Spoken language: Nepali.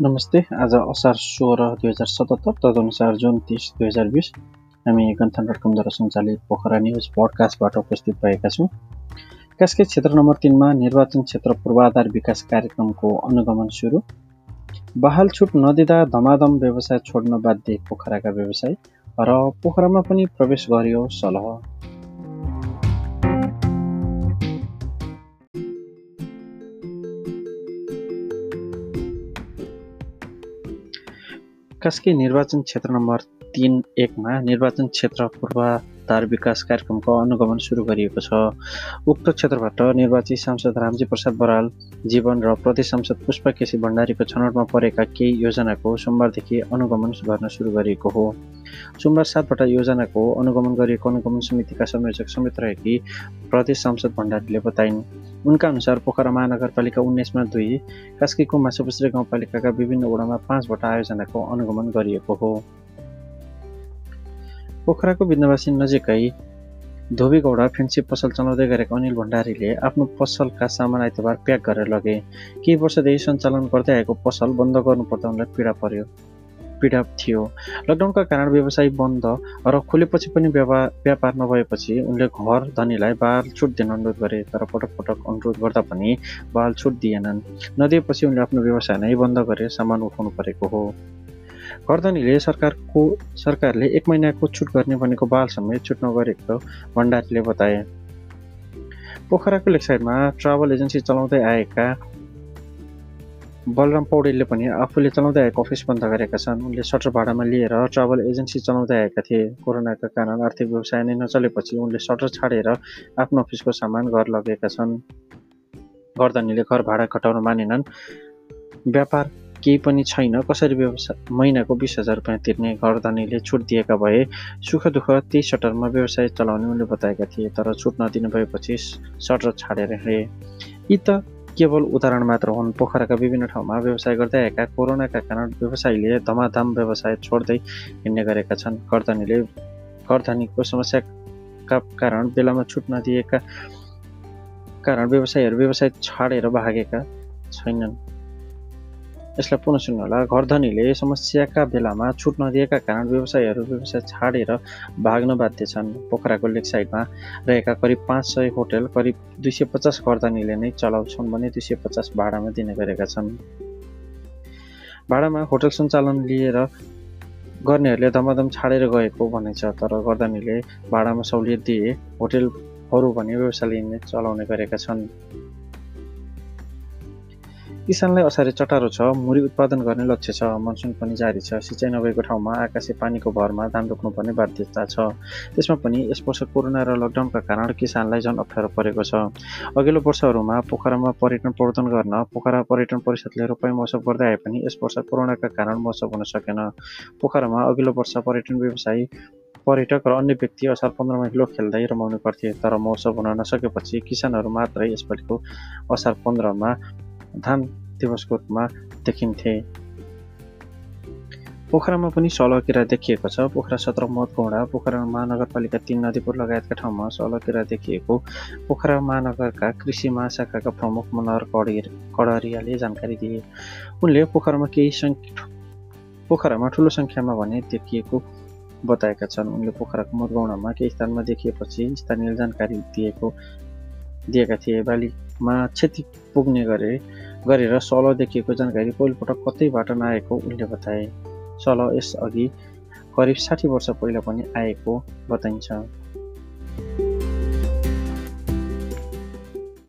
नमस्ते। आज असार सोह्र दुई हजार सतहत्तर तदनुसार जुन तिस दुई हजार बिस हामी गन्थन डट सञ्चालित पोखरा न्युज पडकास्टबाट उपस्थित भएका छौँ। कास्के क्षेत्र नम्बर तिनमा निर्वाचन क्षेत्र पूर्वाधार विकास कार्यक्रमको अनुगमन सुरु। बहाल छुट नदिँदा धमाधम व्यवसाय छोड्न बाध्य पोखराका व्यवसाय र पोखरामा पनि प्रवेश गरियो सलह। कास्की निर्वाचन क्षेत्र नम्बर तिन एकमा निर्वाचन क्षेत्र पूर्वाधार विकास कार्यक्रमको अनुगमन सुरु गरिएको छ। उक्त क्षेत्रबाट निर्वाचित सांसद रामजी प्रसाद बराल जीवन र प्रदेश सांसद पुष्प केसी भण्डारीको छनौटमा परेका केही योजनाको सोमबारदेखि अनुगमन गर्न सुरु गरिएको हो। सोमबार सातबाट योजनाको अनुगमन गरिएको अनुगमन समितिका संयोजक समेत रहेकी प्रदेश सांसद भण्डारीले बताइन्। उनका अनुसार पोखरा महानगरपालिका उन्नाइसमा दुई कास्कीको माछापुश्री गाउँपालिकाका विभिन्न वडामा पाँचवटा आयोजनाको अनुगमन गरिएको हो। पोखराको बिन्दवासी नजिकै धोबीगौडा फ्रेन्डसिप पसल चलाउँदै गरेका अनिल भण्डारीले आफ्नो पसलका सामान आइतबार प्याक गरेर लगे। केही वर्षदेखि सञ्चालन गर्दै आएको पसल बन्द गर्नुपर्दा उनलाई पीडा पर्यो। पीडा थियो। लकडाउनका कारण व्यवसाय बन्द र खुलेपछि पनि व्यापार नभएपछि उनले घर धनीलाई बाल छुट दिन अनुरोध गरे तर पटक पटक अनुरोध गर्दा पनि बाल छुट दिएनन्। नदिएपछि उनले आफ्नो व्यवसाय नै बन्द गरेर सामान उठाउनु परेको हो। घरधनीले सरकारको सरकारले एक महिनाको छुट गर्ने भनेको बाल समेत छुट नगरेको भण्डारीले बताए। पोखराको लेकसाइडमा ट्राभल एजेन्सी चलाउँदै आएका बलराम पौडेलले पनि आफूले चलाउँदै आएको अफिस बन्द गरेका छन्। उनले सटर भाडामा लिएर ट्राभल एजेन्सी चलाउँदै आएका थिए। कोरोनाका कारण आर्थिक व्यवसाय नै नचलेपछि उनले सटर छाडेर आफ्नो अफिसको सामान घर लगेका छन्। गर्दनीले घर भाडा घटाउन मानेनन्। व्यापार केही पनि छैन। कसरी व्यवसाय महिनाको बिस हजार रुपियाँ तिर्ने घरधनीले छुट दिएका भए सुख दुःख त्यही सटरमा व्यवसाय चलाउने उनले बताएका थिए तर छुट नदिनु भएपछि सटर छाडेर हिँडे। यी त केवल उदाहरण मात्र हुन्। पोखराका विभिन्न ठाउँमा व्यवसाय गर्दै आएका कोरोनाका कारण व्यवसायीले धमाधम व्यवसाय छोड्दै हिँड्ने गरेका छन्। कर्दनीले कर्धनीको समस्याका कारण बेलामा छुट नदिएका कारण व्यवसायीहरू व्यवसाय छाडेर भागेका छैनन्। यसलाई पुनः सुन्नुहोला घरधनीले समस्याका बेलामा छुट नदिएका कारण व्यवसायीहरू व्यवसाय छाडेर भाग्न बाध्य छन्। पोखराको लेक साइडमा रहेका करिब पाँच सय होटेल करिब दुई सय पचास घरधनीले नै चलाउँछन् भने दुई सय पचास भाडामा दिने गरेका छन्। भाडामा होटल सञ्चालन लिएर गर्नेहरूले धमाधम छाडेर गएको भनाइ छ तर गर्दनीले भाडामा सहुलियत दिए होटेलहरू भने व्यवसायले चलाउने गरेका छन्। किसानलाई असारे चटारो छ मुरी उत्पादन गर्ने लक्ष्य छ मनसुन पनि जारी छ सिँचाइ नभएको ठाउँमा आकाशे पानीको भरमा धान रोप्नुपर्ने बाध्यता छ। त्यसमा पनि यस वर्ष कोरोना र लकडाउनका कारण किसानलाई झन् अप्ठ्यारो परेको छ। अघिल्लो वर्षहरूमा पोखरामा पर्यटन प्रवर्धन गर्न पोखरा पर्यटन परिषदले रोपाई महोत्सव गर्दै आए पनि यस वर्ष कोरोनाका कारण महोत्सव हुन सकेन। पोखरामा अघिल्लो वर्ष पर्यटन व्यवसायी पर्यटक र अन्य व्यक्ति असार पन्ध्रमा हिलो खेल्दै रमाउने गर्थे तर महोत्सव हुन नसकेपछि किसानहरू मात्रै यसपालिको असार पन्ध्रमा धान दिवसको रूपमा देखिन्थे। पोखरामा पनि सलकिरा देखिएको छ। पोखरा सत्र महत्गौडा पोखरा महानगरपालिका तिन नदीपुर लगायतका ठाउँमा सलकिरा देखिएको। पोखरा महानगरका कृषि महाशाखाका प्रमुख मनोहर कडेर कडरियाले जानकारी दिए। उनले पोखरामा केही सङ्ख्या पोखरामा ठुलो सङ्ख्यामा भने देखिएको बताएका छन्। उनले पोखराको मतगौडामा केही स्थानमा देखिएपछि स्थानीय जानकारी दिएको दिएका थिए। बालीमा क्षति पुग्ने गरे गरेर सल देखिएको जानकारी पहिलोपटक कतैबाट नआएको उनले बताए। सल यसअघि करिब साठी वर्ष पहिला पनि आएको बताइन्छ।